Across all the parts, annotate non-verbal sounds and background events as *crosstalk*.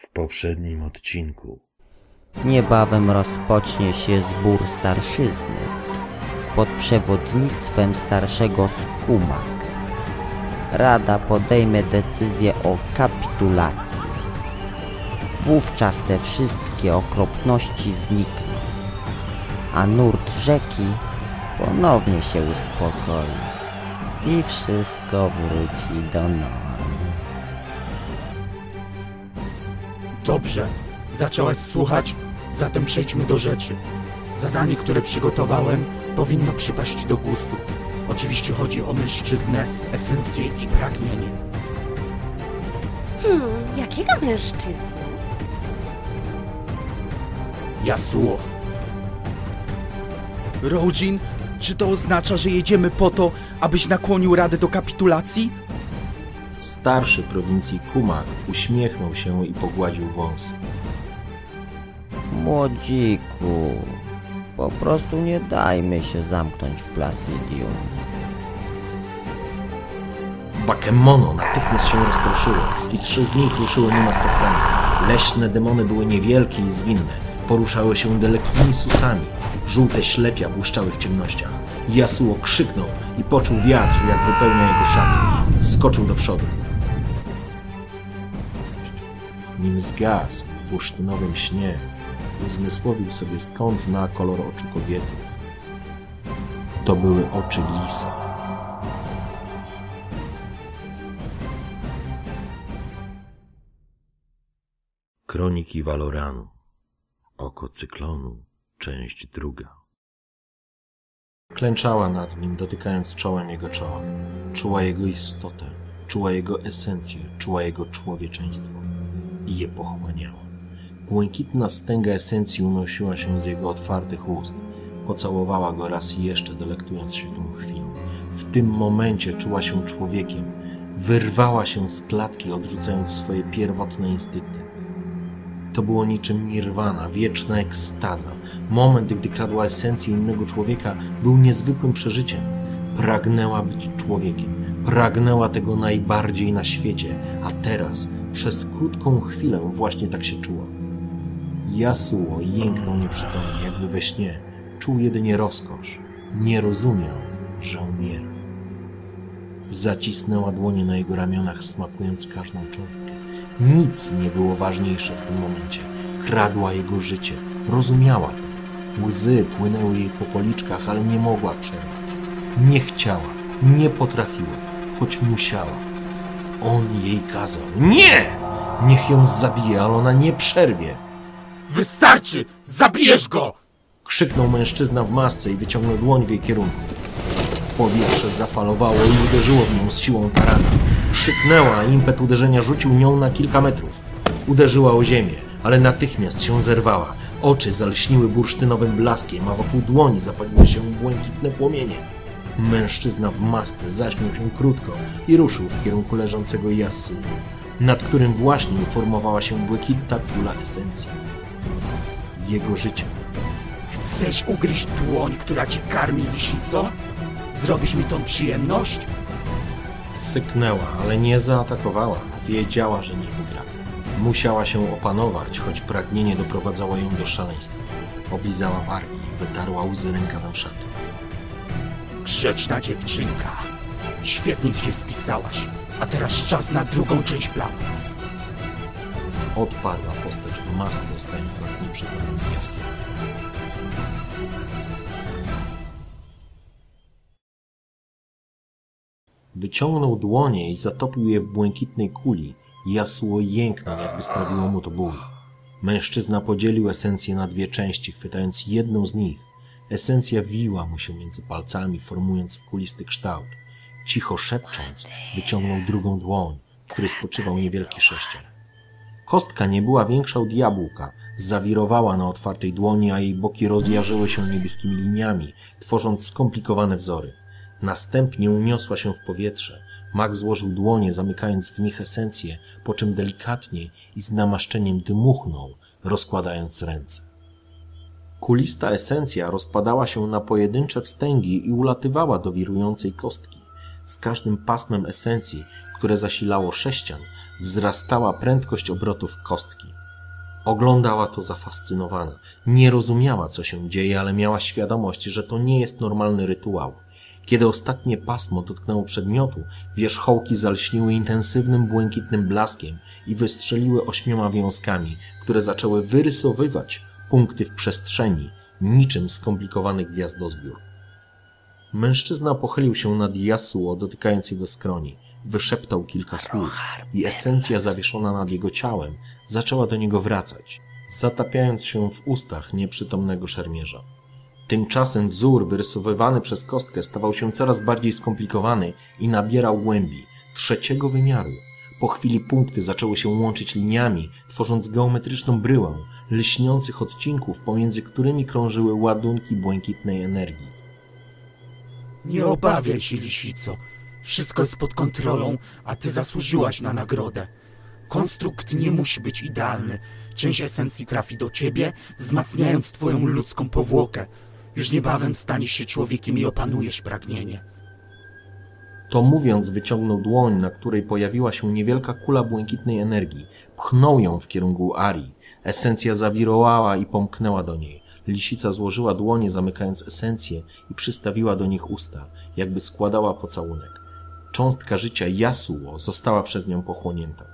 W poprzednim odcinku Niebawem rozpocznie się zbór starszyzny pod przewodnictwem starszego Skumak. Rada podejmie decyzję o kapitulacji. Wówczas te wszystkie okropności znikną, a nurt rzeki ponownie się uspokoi i wszystko wróci do normy. Dobrze, zaczęłaś słuchać, zatem przejdźmy do rzeczy. Zadanie, które przygotowałem, powinno przypaść do gustu. Oczywiście chodzi o mężczyznę, esencję i pragnienie. Hmm, jakiego mężczyzny? Jasuo, Rodzin, czy to oznacza, że jedziemy po to, abyś nakłonił Radę do kapitulacji? Starszy prowincji Kumak uśmiechnął się i pogładził wąs. Młodziku, po prostu nie dajmy się zamknąć w Placidium. Bakemono natychmiast się rozproszyły i trzy z nich ruszyły mu na spotkanie. Leśne demony były niewielkie i zwinne. Poruszały się dalekkimi susami. Żółte ślepia błyszczały w ciemnościach. Jasuo krzyknął i poczuł wiatr, jak wypełnia jego szaty. Skoczył do przodu. Nim zgasł w bursztynowym śnie, uzmysłowił sobie skąd zna kolor oczu kobiety. To były oczy lisa. Kroniki Valoranu Oko cyklonu, część druga. Klęczała nad nim, dotykając czołem jego czoła. Czuła jego istotę, czuła jego esencję, czuła jego człowieczeństwo i je pochłaniała. Błękitna wstęga esencji unosiła się z jego otwartych ust. Pocałowała go raz jeszcze, delektując się tą chwilą. W tym momencie czuła się człowiekiem. Wyrwała się z klatki, odrzucając swoje pierwotne instynkty. To było niczym nirwana, wieczna ekstaza. Moment, gdy kradła esencję innego człowieka, był niezwykłym przeżyciem. Pragnęła być człowiekiem. Pragnęła tego najbardziej na świecie, a teraz, przez krótką chwilę, właśnie tak się czuła. Jasuo jęknął nieprzytomnie, jakby we śnie. Czuł jedynie rozkosz. Nie rozumiał, że umiera. Zacisnęła dłonie na jego ramionach, smakując każdą cząstkę. Nic nie było ważniejsze w tym momencie. Kradła jego życie. Rozumiała to. Łzy płynęły jej po policzkach, ale nie mogła przerwać. Nie chciała, nie potrafiła, choć musiała. On jej kazał. Nie! Niech ją zabije, ale ona nie przerwie. wystarczy! Zabijesz go! Krzyknął mężczyzna w masce i wyciągnął dłoń w jej kierunku. Powietrze zafalowało i uderzyło w nią z siłą tarana. Krzyknęła, a impet uderzenia rzucił nią na kilka metrów. Uderzyła o ziemię, ale natychmiast się zerwała. Oczy zalśniły bursztynowym blaskiem, a wokół dłoni zapaliły się błękitne płomienie. Mężczyzna w masce zaśmiał się krótko i ruszył w kierunku leżącego Yasu, nad którym właśnie uformowała się błękitna kula esencji. Jego życia. Chcesz ugryźć dłoń, która cię karmi, lisico? Zrobisz mi tą przyjemność? Syknęła, ale nie zaatakowała. Wiedziała, że nie wygra. Musiała się opanować, choć pragnienie doprowadzało ją do szaleństwa. Oblizała wargi i wytarła łzy rękawem szaty. Grzeczna dziewczynka. Świetnie się spisałaś. A teraz czas na drugą część planu. Odparła postać w masce, stając nad nieprzytomnym Yasu. Wyciągnął dłonie i zatopił je w błękitnej kuli. Jasuo jęknął, jakby sprawiło mu to ból. Mężczyzna podzielił esencję na dwie części, chwytając jedną z nich. Esencja wiła mu się między palcami, formując w kulisty kształt. Cicho szepcząc, wyciągnął drugą dłoń, w której spoczywał niewielki sześcian. Kostka nie była większa od jabłka, zawirowała na otwartej dłoni, a jej boki rozjarzyły się niebieskimi liniami, tworząc skomplikowane wzory. Następnie uniosła się w powietrze. Mag złożył dłonie, zamykając w nich esencję, po czym delikatnie i z namaszczeniem dmuchnął, rozkładając ręce. Kulista esencja rozpadała się na pojedyncze wstęgi i ulatywała do wirującej kostki. Z każdym pasmem esencji, które zasilało sześcian, wzrastała prędkość obrotów kostki. Oglądała to zafascynowana. Nie rozumiała, co się dzieje, ale miała świadomość, że to nie jest normalny rytuał. Kiedy ostatnie pasmo dotknęło przedmiotu, wierzchołki zalśniły intensywnym błękitnym blaskiem i wystrzeliły ośmioma wiązkami, które zaczęły wyrysowywać punkty w przestrzeni, niczym skomplikowany gwiazdozbiór. Mężczyzna pochylił się nad Yasuo, dotykając jego skroni. Wyszeptał kilka słów i esencja zawieszona nad jego ciałem zaczęła do niego wracać, zatapiając się w ustach nieprzytomnego szermierza. Tymczasem wzór wyrysowywany przez kostkę stawał się coraz bardziej skomplikowany i nabierał głębi trzeciego wymiaru. Po chwili punkty zaczęły się łączyć liniami, tworząc geometryczną bryłę lśniących odcinków, pomiędzy którymi krążyły ładunki błękitnej energii. Nie obawiaj się, lisico. Wszystko jest pod kontrolą, a ty zasłużyłaś na nagrodę. Konstrukt nie musi być idealny. Część esencji trafi do ciebie, wzmacniając twoją ludzką powłokę. Już niebawem staniesz się człowiekiem i opanujesz pragnienie. To mówiąc, wyciągnął dłoń, na której pojawiła się niewielka kula błękitnej energii. Pchnął ją w kierunku Ari. Esencja zawirowała i pomknęła do niej. Lisica złożyła dłonie, zamykając esencję i przystawiła do nich usta, jakby składała pocałunek. Cząstka życia Yasuo została przez nią pochłonięta.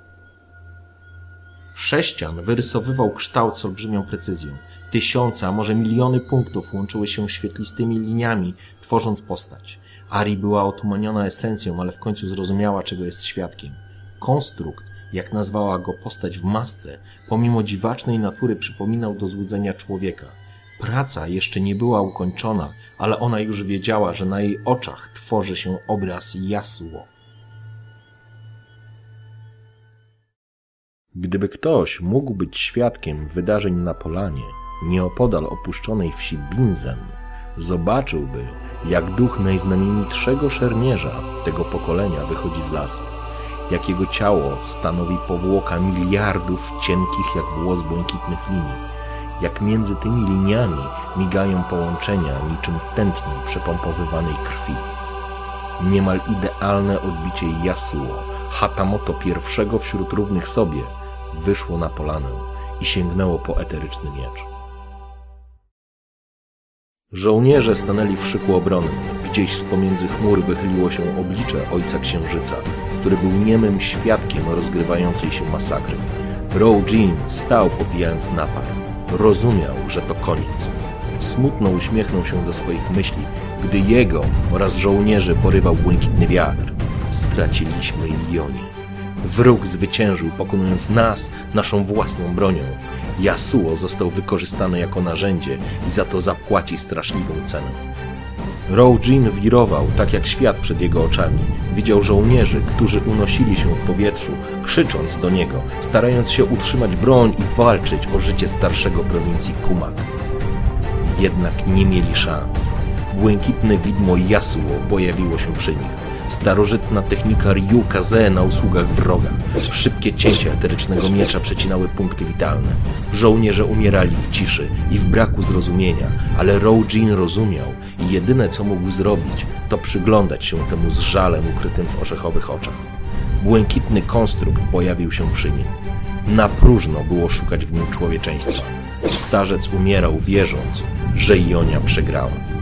Sześcian wyrysowywał kształt z olbrzymią precyzją. Tysiące, a może miliony punktów łączyły się świetlistymi liniami, tworząc postać. Ari była otumaniona esencją, ale w końcu zrozumiała, czego jest świadkiem. Konstrukt, jak nazwała go postać w masce, pomimo dziwacznej natury przypominał do złudzenia człowieka. Praca jeszcze nie była ukończona, ale ona już wiedziała, że na jej oczach tworzy się obraz Yasuo. Gdyby ktoś mógł być świadkiem wydarzeń na polanie, nieopodal opuszczonej wsi Binzen, zobaczyłby, jak duch najznamienitszego szermierza tego pokolenia wychodzi z lasu, jak jego ciało stanowi powłoka miliardów cienkich jak włos błękitnych linii, jak między tymi liniami migają połączenia niczym tętno przepompowywanej krwi. Niemal idealne odbicie Yasuo, Hatamoto pierwszego wśród równych sobie, wyszło na polanę i sięgnęło po eteryczny miecz. Żołnierze stanęli w szyku obrony. Gdzieś z pomiędzy chmur wychyliło się oblicze Ojca Księżyca, który był niemym świadkiem rozgrywającej się masakry. Row Jean stał popijając napar. Rozumiał, że to koniec. Smutno uśmiechnął się do swoich myśli, gdy jego oraz żołnierzy porywał błękitny wiatr. Straciliśmy Jonie. Wróg zwyciężył, pokonując nas naszą własną bronią. Yasuo został wykorzystany jako narzędzie i za to zapłaci straszliwą cenę. Roujin wirował tak jak świat przed jego oczami. Widział żołnierzy, którzy unosili się w powietrzu, krzycząc do niego, starając się utrzymać broń i walczyć o życie starszego prowincji Kumak. Jednak nie mieli szans. Błękitne widmo Yasuo pojawiło się przy nich. Starożytna technika Ryu Kaze na usługach wroga. Szybkie cięcia eterycznego miecza przecinały punkty witalne. Żołnierze umierali w ciszy i w braku zrozumienia, ale Roujin rozumiał i jedyne co mógł zrobić, to przyglądać się temu z żalem ukrytym w orzechowych oczach. Błękitny konstrukt pojawił się przy nim. Na próżno było szukać w nim człowieczeństwa. Starzec umierał wierząc, że Jonia przegrała.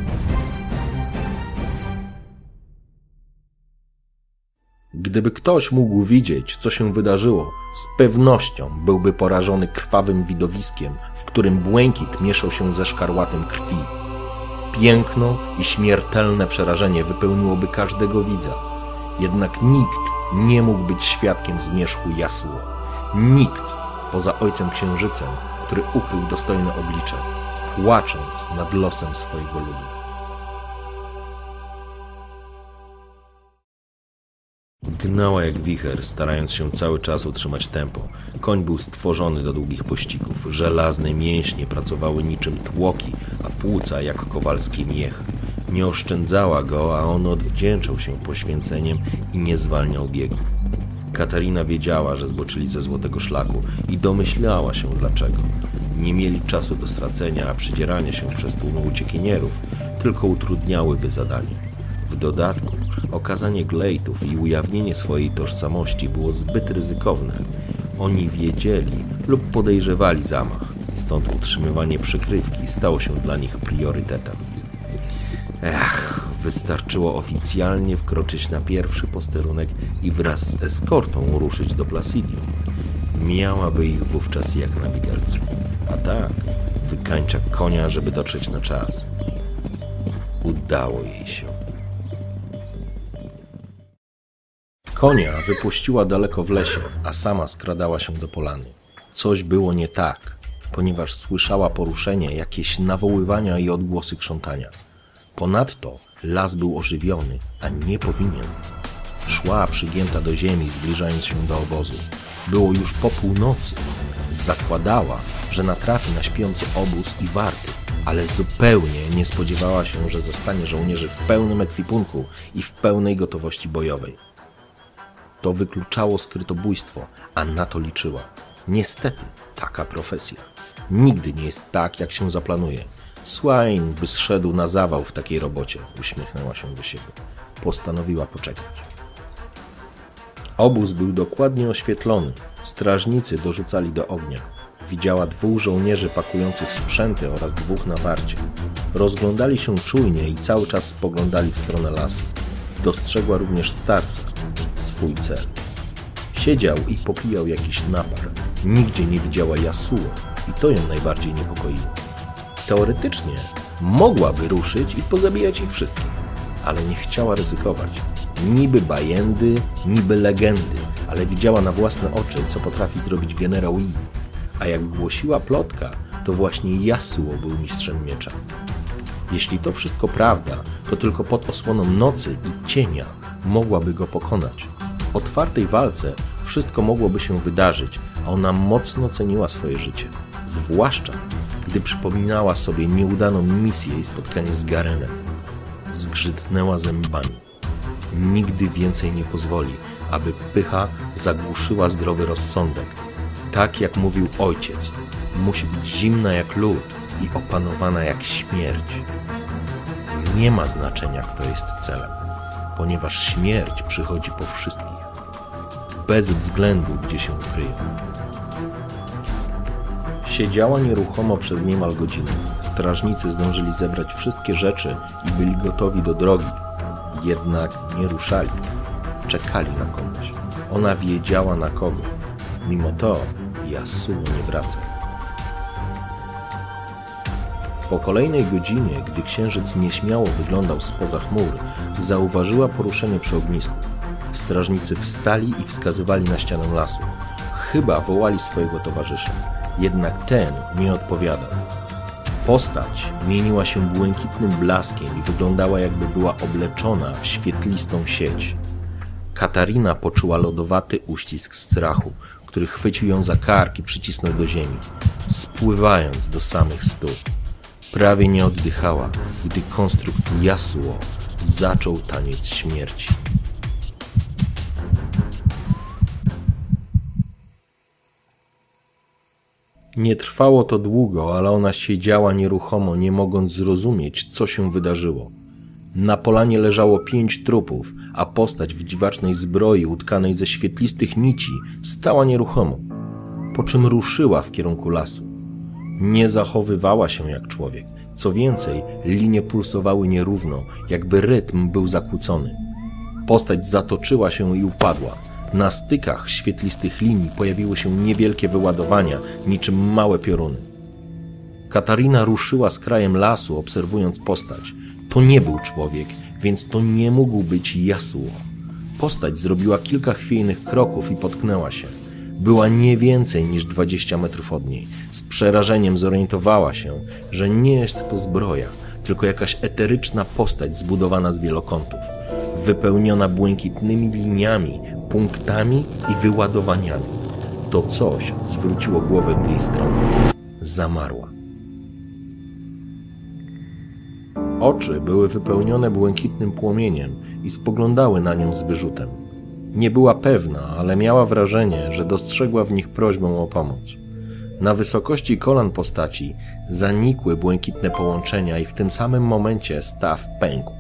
Gdyby ktoś mógł widzieć, co się wydarzyło, z pewnością byłby porażony krwawym widowiskiem, w którym błękit mieszał się ze szkarłatem krwi. Piękno i śmiertelne przerażenie wypełniłoby każdego widza. Jednak nikt nie mógł być świadkiem zmierzchu Yasuo. Nikt poza Ojcem Księżycem, który ukrył dostojne oblicze, płacząc nad losem swojego ludu. Gnała jak wicher, starając się cały czas utrzymać tempo. Koń był stworzony do długich pościgów. Żelazne mięśnie pracowały niczym tłoki, a płuca jak kowalski miech. Nie oszczędzała go, a on odwdzięczał się poświęceniem i nie zwalniał biegu. Katarina wiedziała, że zboczyli ze złotego szlaku i domyślała się dlaczego. Nie mieli czasu do stracenia, a przydzieranie się przez tłumy uciekinierów tylko utrudniałyby zadanie. Dodatku okazanie glejtów i ujawnienie swojej tożsamości było zbyt ryzykowne. Oni wiedzieli lub podejrzewali zamach, stąd utrzymywanie przykrywki stało się dla nich priorytetem. Ech, wystarczyło oficjalnie wkroczyć na pierwszy posterunek i wraz z eskortą ruszyć do Placidium. Miałaby ich wówczas jak na widelcu. A tak, wykańcza konia, żeby dotrzeć na czas. Udało jej się. Konia wypuściła daleko w lesie, a sama skradała się do polany. Coś było nie tak, ponieważ słyszała poruszenie, jakieś nawoływania i odgłosy krzątania. Ponadto las był ożywiony, a nie powinien. Szła przygięta do ziemi, zbliżając się do obozu. Było już po północy. Zakładała, że natrafi na śpiący obóz i warty, ale zupełnie nie spodziewała się, że zastanie żołnierzy w pełnym ekwipunku i w pełnej gotowości bojowej. To wykluczało skrytobójstwo, a na to liczyła. Niestety, taka profesja. Nigdy nie jest tak, jak się zaplanuje. Swain by zszedł na zawał w takiej robocie, uśmiechnęła się do siebie. Postanowiła poczekać. Obóz był dokładnie oświetlony. Strażnicy dorzucali do ognia. Widziała dwóch żołnierzy pakujących sprzęty oraz dwóch na warcie. Rozglądali się czujnie i cały czas spoglądali w stronę lasu. Dostrzegła również starca, Siedział i popijał jakiś napar. Nigdzie nie widziała Yasuo i to ją najbardziej niepokoiło. Teoretycznie mogłaby ruszyć i pozabijać ich wszystkich, ale nie chciała ryzykować. Niby bajendy, niby legendy, ale widziała na własne oczy, co potrafi zrobić generał Yi. A jak głosiła plotka, to właśnie Yasuo był mistrzem miecza. Jeśli to wszystko prawda, to tylko pod osłoną nocy i cienia mogłaby go pokonać. Otwartej walce wszystko mogłoby się wydarzyć, a ona mocno ceniła swoje życie. Zwłaszcza, gdy przypominała sobie nieudaną misję i spotkanie z Garenem. Zgrzytnęła zębami. Nigdy więcej nie pozwoli, aby pycha zagłuszyła zdrowy rozsądek. Tak jak mówił ojciec, musi być zimna jak lód i opanowana jak śmierć. Nie ma znaczenia, kto jest celem, ponieważ śmierć przychodzi po wszystkich, bez względu, gdzie się ukryją. Siedziała nieruchomo przez niemal godzinę. Strażnicy zdążyli zebrać wszystkie rzeczy i byli gotowi do drogi. Jednak nie ruszali. Czekali na kogoś. Ona wiedziała na kogo. Mimo to Yasuo nie wracał. Po kolejnej godzinie, gdy księżyc nieśmiało wyglądał spoza chmur, zauważyła poruszenie przy ognisku. Strażnicy wstali i wskazywali na ścianę lasu. Chyba wołali swojego towarzysza, jednak ten nie odpowiadał. Postać mieniła się błękitnym blaskiem i wyglądała jakby była obleczona w świetlistą sieć. Katarina poczuła lodowaty uścisk strachu, który chwycił ją za kark i przycisnął do ziemi, spływając do samych stóp. Prawie nie oddychała, gdy konstrukt Yasuo zaczął taniec śmierci. Nie trwało to długo, ale ona siedziała nieruchomo, nie mogąc zrozumieć, co się wydarzyło. Na polanie leżało pięć trupów, a postać w dziwacznej zbroi utkanej ze świetlistych nici stała nieruchomo, po czym ruszyła w kierunku lasu. Nie zachowywała się jak człowiek. Co więcej, linie pulsowały nierówno, jakby rytm był zakłócony. Postać zatoczyła się i upadła. Na stykach świetlistych linii pojawiły się niewielkie wyładowania, niczym małe pioruny. Katarina ruszyła z krajem lasu, obserwując postać. To nie był człowiek, więc to nie mógł być Yasuo. Postać zrobiła kilka chwiejnych kroków i potknęła się. Była nie więcej niż 20 metrów od niej. Z przerażeniem zorientowała się, że nie jest to zbroja, tylko jakaś eteryczna postać zbudowana z wielokątów. wypełniona błękitnymi liniami, punktami i wyładowaniami. To coś zwróciło głowę w jej stronę. Zamarła. Oczy były wypełnione błękitnym płomieniem i spoglądały na nią z wyrzutem. Nie była pewna, ale miała wrażenie, że dostrzegła w nich prośbę o pomoc. Na wysokości kolan postaci zanikły błękitne połączenia i w tym samym momencie staw pękł.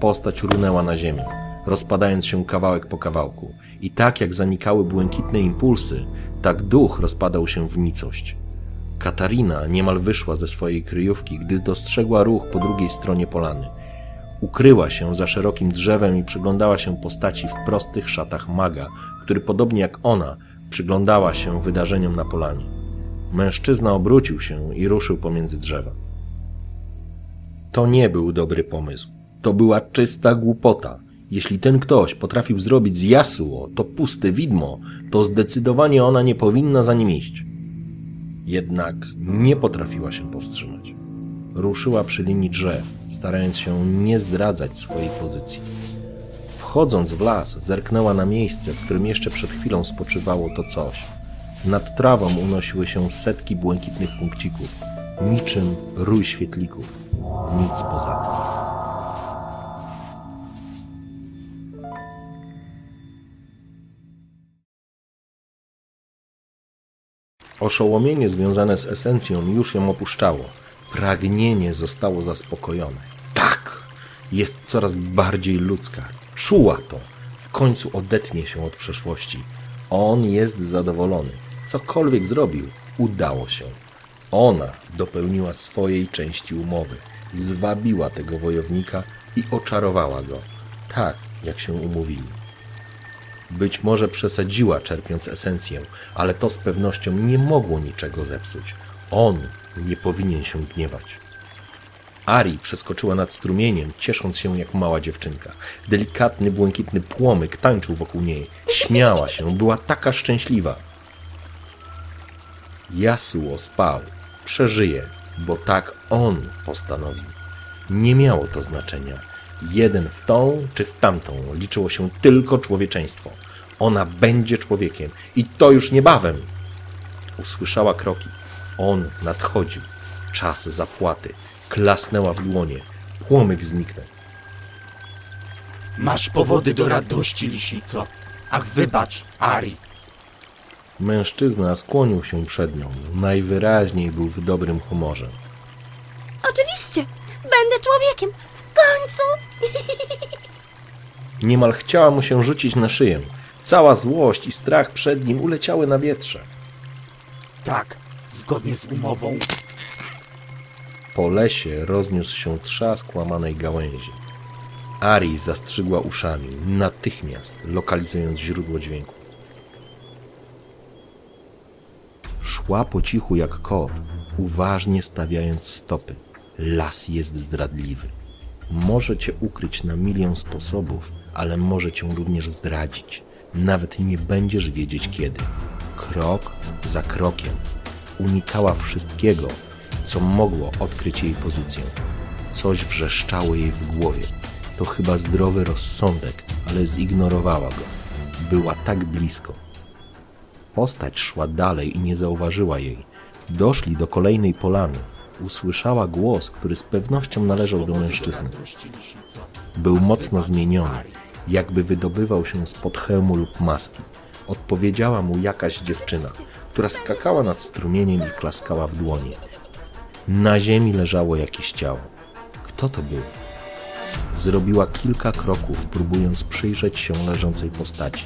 Postać runęła na ziemię, rozpadając się kawałek po kawałku. I tak jak zanikały błękitne impulsy, tak duch rozpadał się w nicość. Katarina niemal wyszła ze swojej kryjówki, gdy dostrzegła ruch po drugiej stronie polany. Ukryła się za szerokim drzewem i przyglądała się postaci w prostych szatach maga, który podobnie jak ona przyglądała się wydarzeniom na polanie. Mężczyzna obrócił się i ruszył pomiędzy drzewa. To nie był dobry pomysł. To była czysta głupota. Jeśli ten ktoś potrafił zrobić z Yasuo to puste widmo, to zdecydowanie ona nie powinna za nim iść. Jednak nie potrafiła się powstrzymać. Ruszyła przy linii drzew, starając się nie zdradzać swojej pozycji. Wchodząc w las, zerknęła na miejsce, w którym jeszcze przed chwilą spoczywało to coś. Nad trawą unosiły się setki błękitnych punkcików, niczym rój świetlików. Nic poza tym. Oszołomienie związane z esencją już ją opuszczało. Pragnienie zostało zaspokojone. Tak! Jest coraz bardziej ludzka. Czuła to. W końcu odetnie się od przeszłości. On jest zadowolony. Cokolwiek zrobił, udało się. Ona dopełniła swojej części umowy. Zwabiła tego wojownika i oczarowała go. Tak, jak się umówili. Być może przesadziła, czerpiąc esencję, ale to z pewnością nie mogło niczego zepsuć. On nie powinien się gniewać. Ari przeskoczyła nad strumieniem, ciesząc się jak mała dziewczynka. Delikatny, błękitny płomyk tańczył wokół niej. Śmiała się, była taka szczęśliwa. Yasuo spał. Przeżyje, bo tak on postanowił. Nie miało to znaczenia. Jeden w tą czy w tamtą liczyło się tylko człowieczeństwo. Ona będzie człowiekiem i to już niebawem. Usłyszała kroki. On nadchodził. Czas zapłaty. Klasnęła w dłonie. Płomyk zniknął. Masz powody do radości, lisico. Ach, wybacz, Ari. Mężczyzna skłonił się przed nią. Najwyraźniej był w dobrym humorze. Oczywiście, będę człowiekiem. W końcu. *laughs* Niemal chciała mu się rzucić na szyję. Cała złość i strach przed nim uleciały na wietrze. Tak, zgodnie z umową. Po lesie rozniósł się trzask łamanej gałęzi. Ari zastrzygła uszami, natychmiast lokalizując źródło dźwięku. Szła po cichu jak kot, uważnie stawiając stopy. Las jest zdradliwy. Może cię ukryć na milion sposobów, ale może cię również zdradzić. Nawet nie będziesz wiedzieć kiedy. Krok za krokiem unikała wszystkiego, co mogło odkryć jej pozycję. Coś wrzeszczało jej w głowie. To chyba zdrowy rozsądek, ale zignorowała go. Była tak blisko. Postać szła dalej i nie zauważyła jej. Doszli do kolejnej polany. Usłyszała głos, który z pewnością należał do mężczyzny. Był mocno zmieniony, jakby wydobywał się spod hełmu lub maski. Odpowiedziała mu jakaś dziewczyna, która skakała nad strumieniem i klaskała w dłonie. Na ziemi leżało jakieś ciało. Kto to był? Zrobiła kilka kroków, próbując przyjrzeć się leżącej postaci.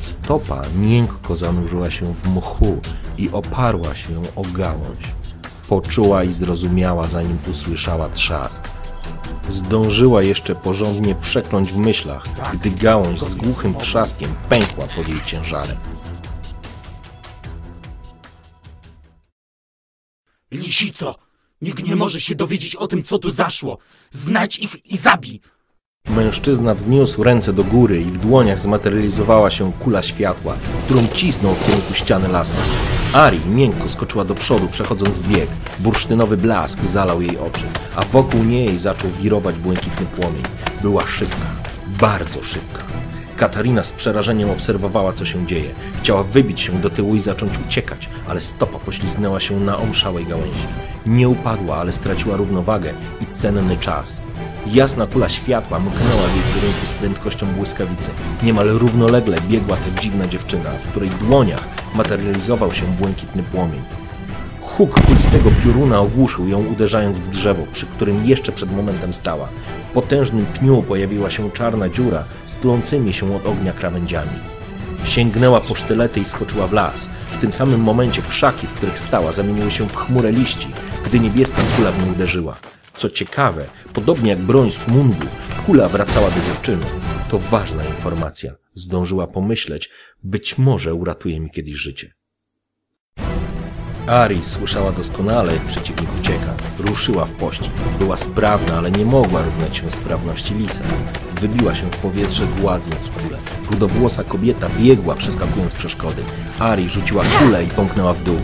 Stopa miękko zanurzyła się w mchu i oparła się o gałąź. Poczuła i zrozumiała, zanim usłyszała trzask. Zdążyła jeszcze porządnie przekląć w myślach, gdy gałąź z głuchym trzaskiem pękła pod jej ciężarem. Lisico, nikt nie może się dowiedzieć o tym, co tu zaszło. Znajdź ich i zabij. Mężczyzna wzniósł ręce do góry i w dłoniach zmaterializowała się kula światła, którą cisnął w kierunku ściany lasu. Ari miękko skoczyła do przodu, przechodząc w bieg. Bursztynowy blask zalał jej oczy, a wokół niej zaczął wirować błękitny płomień. Była szybka. Bardzo szybka. Katarina z przerażeniem obserwowała, co się dzieje. Chciała wybić się do tyłu i zacząć uciekać, ale stopa poślizgnęła się na omszałej gałęzi. Nie upadła, ale straciła równowagę i cenny czas. Jasna kula światła mknęła w jej kierunku z prędkością błyskawicy. Niemal równolegle biegła ta dziwna dziewczyna, w której dłoniach materializował się błękitny płomień. Huk kulistego pioruna ogłuszył ją uderzając w drzewo, przy którym jeszcze przed momentem stała. W potężnym pniu pojawiła się czarna dziura z tulącymi się od ognia krawędziami. Sięgnęła po sztylety i skoczyła w las. W tym samym momencie krzaki, w których stała, zamieniły się w chmurę liści, gdy niebieska kula w nią uderzyła. Co ciekawe, podobnie jak broń z Kumungu, kula wracała do dziewczyny. To ważna informacja. Zdążyła pomyśleć, być może uratuje mi kiedyś życie. Ari słyszała doskonale, jak przeciwnik ucieka. Ruszyła w pościg. Była sprawna, ale nie mogła równać się sprawności lisa. Wybiła się w powietrze, gładząc kulę. Rudowłosa kobieta biegła, przeskakując przeszkody. Ari rzuciła kulę i pomknęła w dół.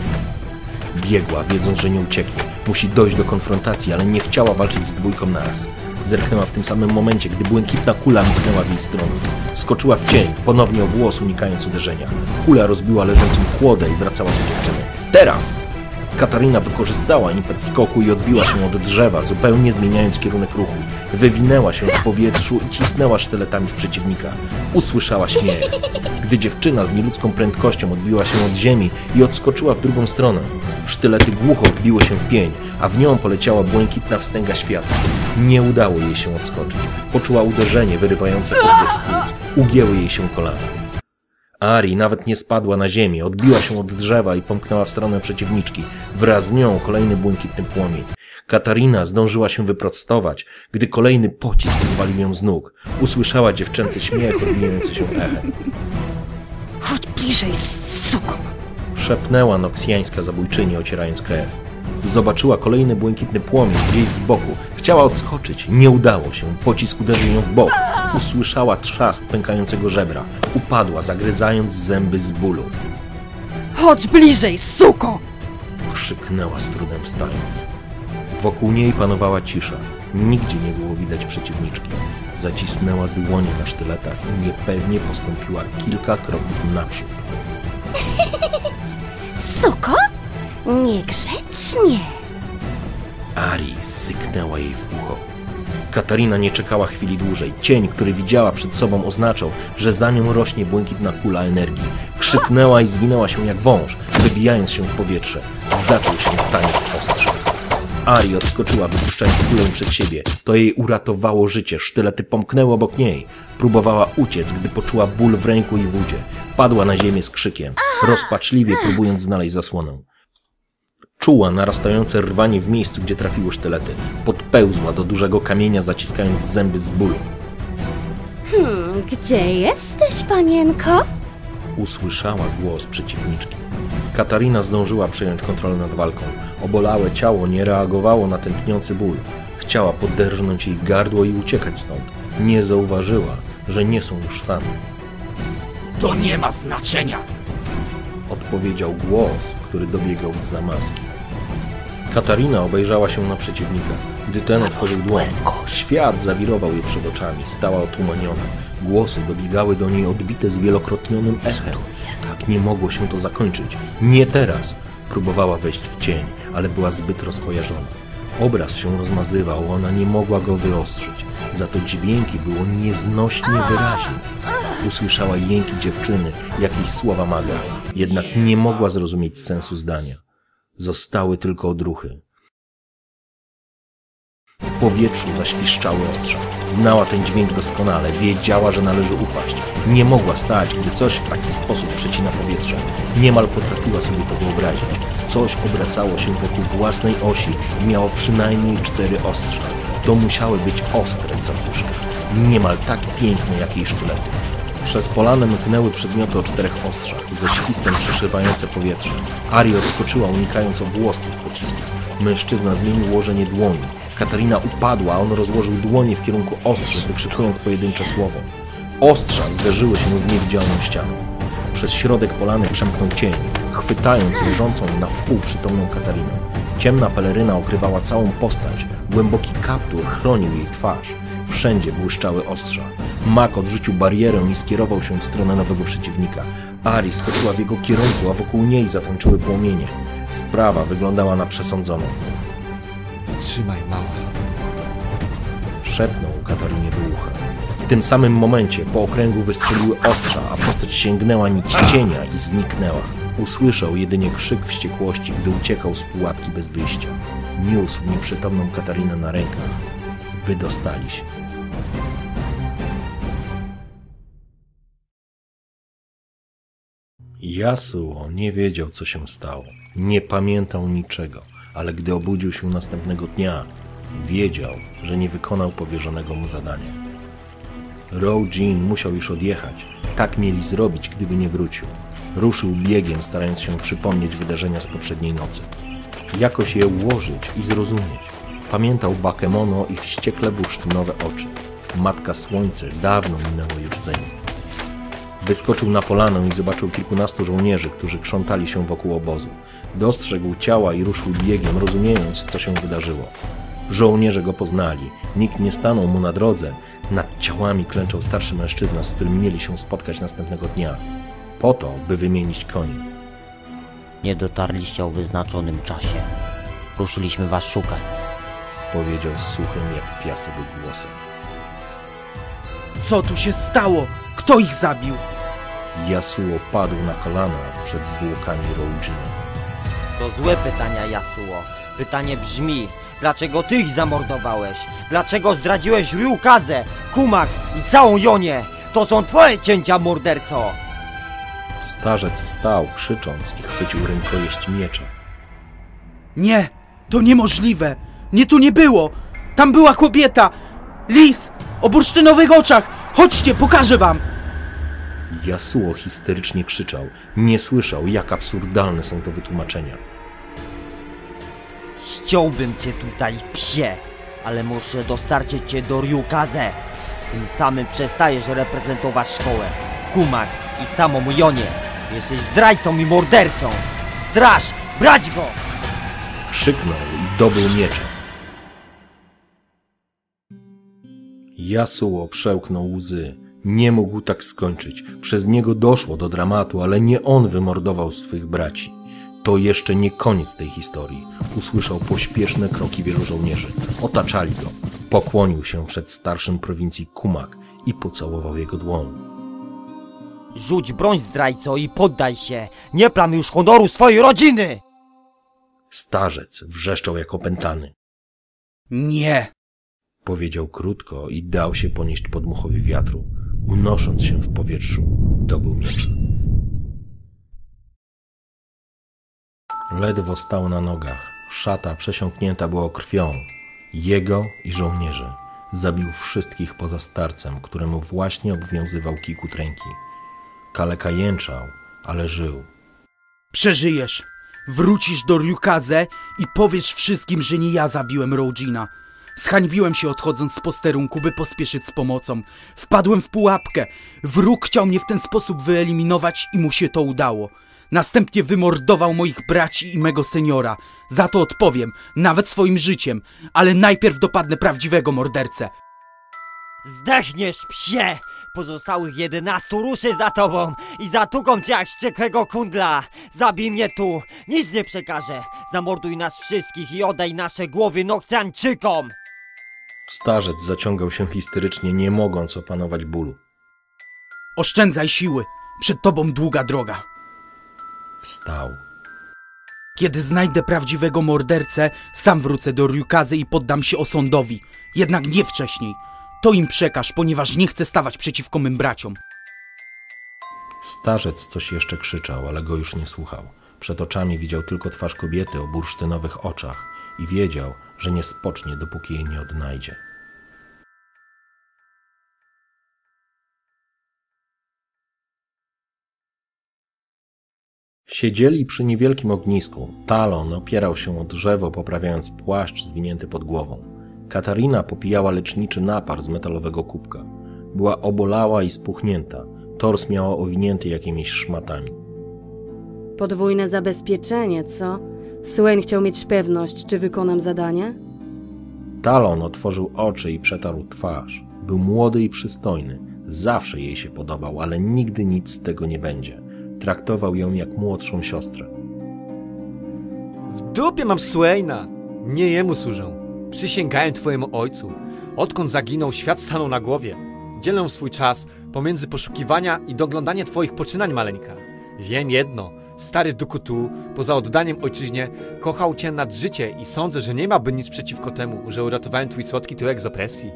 Biegła, wiedząc, że nie ucieknie. Musi dojść do konfrontacji, ale nie chciała walczyć z dwójką naraz. Zerknęła w tym samym momencie, gdy błękitna kula mknęła w jej stronę. Skoczyła w cień, ponownie o włos unikając uderzenia. Kula rozbiła leżącą kłodę i wracała do dziewczyny. Teraz! Katarina wykorzystała impet skoku i odbiła się od drzewa, zupełnie zmieniając kierunek ruchu. Wywinęła się w powietrzu i cisnęła sztyletami w przeciwnika. Usłyszała śmiech, gdy dziewczyna z nieludzką prędkością odbiła się od ziemi i odskoczyła w drugą stronę. Sztylety głucho wbiły się w pień, a w nią poleciała błękitna wstęga światła. Nie udało jej się odskoczyć. Poczuła uderzenie wyrywające oddech z płuc. Ugięły jej się kolana. Ari nawet nie spadła na ziemię, odbiła się od drzewa i pomknęła w stronę przeciwniczki. Wraz z nią kolejny błękitny płomień. Katarina zdążyła się wyprostować, gdy kolejny pocisk zwalił ją z nóg. Usłyszała dziewczęcy śmiech odbijający się echem. Chodź bliżej, suko. Szepnęła noksjańska zabójczyni, ocierając krew. Zobaczyła kolejny błękitny płomień gdzieś z boku. Chciała odskoczyć. Nie udało się. Pocisk uderzył ją w bok. Usłyszała trzask pękającego żebra. Upadła, zagryzając zęby z bólu. Chodź bliżej, suko. Krzyknęła z trudem wstając. Wokół niej panowała cisza. Nigdzie nie było widać przeciwniczki. Zacisnęła dłonie na sztyletach i niepewnie postąpiła kilka kroków naprzód. Suko? Niegrzecznie. Ari syknęła jej w ucho. Katarina nie czekała chwili dłużej. Cień, który widziała przed sobą, oznaczał, że za nią rośnie błękitna kula energii. Krzyknęła i zwinęła się jak wąż, wybijając się w powietrze. Zaczął się taniec ostrza. Ari odskoczyła, wypuszczając kulę przed siebie. To jej uratowało życie. Sztylety pomknęły obok niej. Próbowała uciec, gdy poczuła ból w ręku i w udzie. Padła na ziemię z krzykiem, rozpaczliwie próbując znaleźć zasłonę. Czuła narastające rwanie w miejscu, gdzie trafiły sztylety. Podpełzła do dużego kamienia, zaciskając zęby z bólu. Hmm, gdzie jesteś, panienko? Usłyszała głos przeciwniczki. Katarina zdążyła przejąć kontrolę nad walką. Obolałe ciało nie reagowało na tętniący ból. Chciała poderżnąć jej gardło i uciekać stąd. Nie zauważyła, że nie są już same. To nie ma znaczenia. Odpowiedział głos, który dobiegał z zamaski. Katarina obejrzała się na przeciwnika. Gdy ten otworzył dłoń, świat zawirował jej przed oczami. Stała otumaniona. Głosy dobiegały do niej odbite zwielokrotnionym echem. Tak nie mogło się to zakończyć. Nie teraz! Próbowała wejść w cień, ale była zbyt rozkojarzona. Obraz się rozmazywał, ona nie mogła go wyostrzyć. Za to dźwięki było nieznośnie wyraźne. Usłyszała jęki dziewczyny, jakieś słowa maga, jednak nie mogła zrozumieć sensu zdania. Zostały tylko odruchy. W powietrzu zaświszczały ostrza. Znała ten dźwięk doskonale, wiedziała, że należy upaść. Nie mogła stać, gdy coś w taki sposób przecina powietrze. Niemal potrafiła sobie to wyobrazić. Coś obracało się wokół własnej osi i miało przynajmniej cztery ostrza. To musiały być ostre cacuszki. Niemal tak piękne jak jej sztylety. Przez polanę mknęły przedmioty o czterech ostrzach, ze świstem przeszywające powietrze. Ari odskoczyła, unikając obłostów pocisków. Mężczyzna zmienił ułożenie dłoni. Katarina upadła, a on rozłożył dłonie w kierunku ostrzy, wykrzykując pojedyncze słowo. Ostrza zderzyły się z niewidzialną ścianą. Przez środek polany przemknął cień, chwytając leżącą na wpół przytomną Katarinę. Ciemna peleryna okrywała całą postać, głęboki kaptur chronił jej twarz. Wszędzie błyszczały ostrza. Mak odrzucił barierę i skierował się w stronę nowego przeciwnika. Ari skoczyła w jego kierunku, a wokół niej zatańczyły płomienie. Sprawa wyglądała na przesądzoną. Wytrzymaj, mała. Szepnął Katarinie do ucha. W tym samym momencie po okręgu wystrzeliły ostrza, a postać sięgnęła nici cienia i zniknęła. Usłyszał jedynie krzyk wściekłości, gdy uciekał z pułapki bez wyjścia. Niósł nieprzytomną Katarinę na rękach. Wydostali się. Yasuo nie wiedział, co się stało. Nie pamiętał niczego, ale gdy obudził się następnego dnia, wiedział, że nie wykonał powierzonego mu zadania. Row Jean musiał już odjechać. Tak mieli zrobić, gdyby nie wrócił. Ruszył biegiem, starając się przypomnieć wydarzenia z poprzedniej nocy. Jakoś je ułożyć i zrozumieć. Pamiętał Bakemono i wściekle bursztynowe oczy. Matka Słońce dawno minęło już nim. Wyskoczył na polanę i zobaczył kilkunastu żołnierzy, którzy krzątali się wokół obozu. Dostrzegł ciała i ruszył biegiem, rozumiejąc, co się wydarzyło. Żołnierze go poznali. Nikt nie stanął mu na drodze. Nad ciałami klęczał starszy mężczyzna, z którym mieli się spotkać następnego dnia. Po to, by wymienić koni. Nie dotarliście o wyznaczonym czasie. Ruszyliśmy was szukać. Powiedział z suchym jak piasek głosem. Co tu się stało? Kto ich zabił? Yasuo padł na kolana przed zwłokami Roujina. To złe pytania, Yasuo. Pytanie brzmi, dlaczego ty ich zamordowałeś? Dlaczego zdradziłeś Ryukazę, Kumak i całą Jonię? To są twoje cięcia, morderco! Starzec wstał, krzycząc i chwycił rękojeść miecza. Nie, to niemożliwe. Nie tu nie było. Tam była kobieta. Lis, o bursztynowych oczach. Chodźcie, pokażę wam. Yasuo histerycznie krzyczał. Nie słyszał, jak absurdalne są to wytłumaczenia. Ściąłbym cię tutaj, psie, ale muszę dostarczyć cię do Ryukaze. Tym samym przestajesz reprezentować szkołę, Kumak i samą Jonię. Jesteś zdrajcą i mordercą. Straż, brać go! Krzyknął i dobył miecza. Yasuo przełknął łzy. Nie mógł tak skończyć. Przez niego doszło do dramatu, ale nie on wymordował swych braci. To jeszcze nie koniec tej historii. Usłyszał pośpieszne kroki wielu żołnierzy. Otaczali go. Pokłonił się przed starszym prowincji Kumak i pocałował jego dłoń. Rzuć broń, zdrajco, i poddaj się. Nie plam już honoru swojej rodziny! Starzec wrzeszczał jak opętany. Nie. Powiedział krótko i dał się ponieść podmuchowi wiatru. Unosząc się w powietrzu, dobył miecz. Ledwo stał na nogach. Szata przesiąknięta była krwią. Jego i żołnierzy. Zabił wszystkich poza starcem, któremu właśnie obwiązywał kikut ręki. Kaleka jęczał, ale żył. Przeżyjesz. Wrócisz do Ryukaze i powiesz wszystkim, że nie ja zabiłem Roujina. Zhańbiłem się odchodząc z posterunku, by pospieszyć z pomocą. Wpadłem w pułapkę. Wróg chciał mnie w ten sposób wyeliminować i mu się to udało. Następnie wymordował moich braci i mego seniora. Za to odpowiem, nawet swoim życiem, ale najpierw dopadnę prawdziwego mordercę. Zdechniesz, psie! Pozostałych jedenastu ruszy za tobą i zatuką cię jak wściekłego kundla! Zabij mnie tu! Nic nie przekażę! Zamorduj nas wszystkich i oddaj nasze głowy Nokceanczykom! Starzec zaciągał się histerycznie, nie mogąc opanować bólu. Oszczędzaj siły. Przed tobą długa droga. Wstał. Kiedy znajdę prawdziwego mordercę, sam wrócę do Ryukazy i poddam się osądowi. Jednak nie wcześniej. To im przekaż, ponieważ nie chcę stawać przeciwko mym braciom. Starzec coś jeszcze krzyczał, ale go już nie słuchał. Przed oczami widział tylko twarz kobiety o bursztynowych oczach i wiedział, że nie spocznie, dopóki jej nie odnajdzie. Siedzieli przy niewielkim ognisku. Talon opierał się o drzewo, poprawiając płaszcz zwinięty pod głową. Katarina popijała leczniczy napar z metalowego kubka. Była obolała i spuchnięta. Tors miała owinięty jakimiś szmatami. Podwójne zabezpieczenie, co? Swain chciał mieć pewność, czy wykonam zadanie? Talon otworzył oczy i przetarł twarz. Był młody i przystojny. Zawsze jej się podobał, ale nigdy nic z tego nie będzie. Traktował ją jak młodszą siostrę. W dupie mam Swaina. Nie jemu służę. Przysięgałem twojemu ojcu. Odkąd zaginął, świat stanął na głowie. Dzielę swój czas pomiędzy poszukiwania i doglądania twoich poczynań, maleńka. Wiem jedno. Stary Dukutu, poza oddaniem ojczyźnie, kochał cię nad życie i sądzę, że nie miałby nic przeciwko temu, że uratowałem twój słodki tyłek z opresji.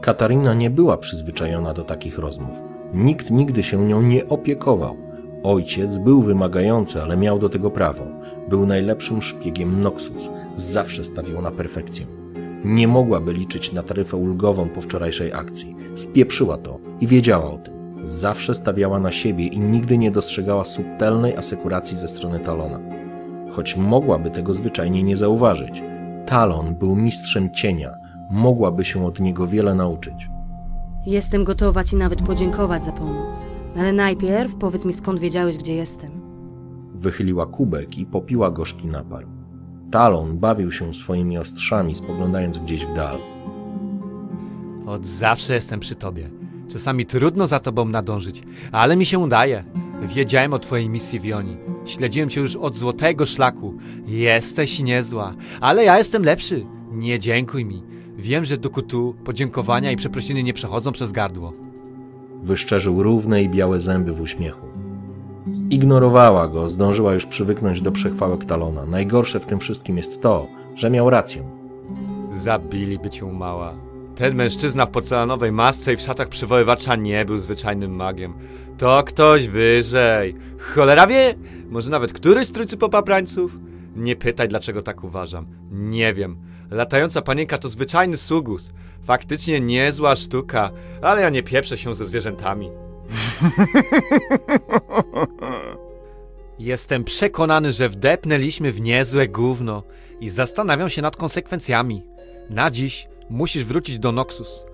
Katarina nie była przyzwyczajona do takich rozmów. Nikt nigdy się nią nie opiekował. Ojciec był wymagający, ale miał do tego prawo. Był najlepszym szpiegiem Noxus. Zawsze stawiał na perfekcję. Nie mogłaby liczyć na taryfę ulgową po wczorajszej akcji. Spieprzyła to i wiedziała o tym. Zawsze stawiała na siebie i nigdy nie dostrzegała subtelnej asekuracji ze strony Talona. Choć mogłaby tego zwyczajnie nie zauważyć. Talon był mistrzem cienia. Mogłaby się od niego wiele nauczyć. Jestem gotowa ci nawet podziękować za pomoc. Ale najpierw powiedz mi skąd wiedziałeś, gdzie jestem. Wychyliła kubek i popiła gorzki napar. Talon bawił się swoimi ostrzami, spoglądając gdzieś w dal. Od zawsze jestem przy tobie. Czasami trudno za tobą nadążyć, ale mi się udaje. Wiedziałem o twojej misji w Joni. Śledziłem cię już od złotego szlaku. Jesteś niezła, ale ja jestem lepszy. Nie dziękuj mi. Wiem, że do kutu podziękowania i przeprosiny nie przechodzą przez gardło. Wyszczerzył równe i białe zęby w uśmiechu. Zignorowała go, zdążyła już przywyknąć do przechwałek Talona. Najgorsze w tym wszystkim jest to, że miał rację. Zabiliby cię mała. Ten mężczyzna w porcelanowej masce i w szatach przywoływacza nie był zwyczajnym magiem. To ktoś wyżej. Cholera wie, może nawet któryś z trójcy popaprańców? Nie pytaj, dlaczego tak uważam. Nie wiem. Latająca panienka to zwyczajny sugus. Faktycznie niezła sztuka, ale ja nie pieprzę się ze zwierzętami. Jestem przekonany, że wdepnęliśmy w niezłe gówno i zastanawiam się nad konsekwencjami. Na dziś musisz wrócić do Noxus.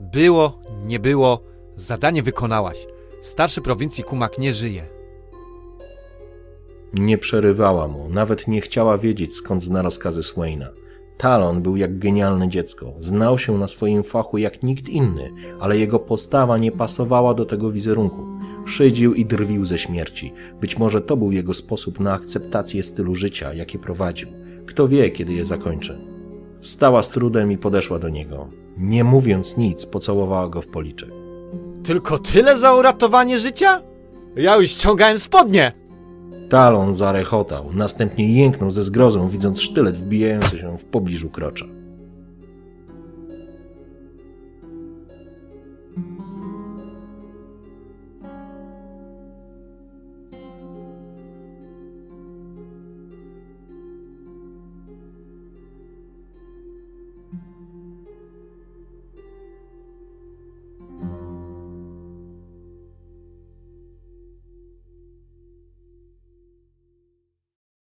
Było, nie było, zadanie wykonałaś. Starszy prowincji Kumak nie żyje. Nie przerywała mu, nawet nie chciała wiedzieć skąd zna rozkazy Swaina. Talon był jak genialne dziecko, znał się na swoim fachu jak nikt inny, ale jego postawa nie pasowała do tego wizerunku. Szydził i drwił ze śmierci. Być może to był jego sposób na akceptację stylu życia, jakie prowadził. Kto wie, kiedy je zakończy. Wstała z trudem i podeszła do niego. Nie mówiąc nic, pocałowała go w policzek. Tylko tyle za uratowanie życia? Ja już ściągałem spodnie! Talon zarechotał, następnie jęknął ze zgrozą, widząc sztylet wbijający się w pobliżu krocza.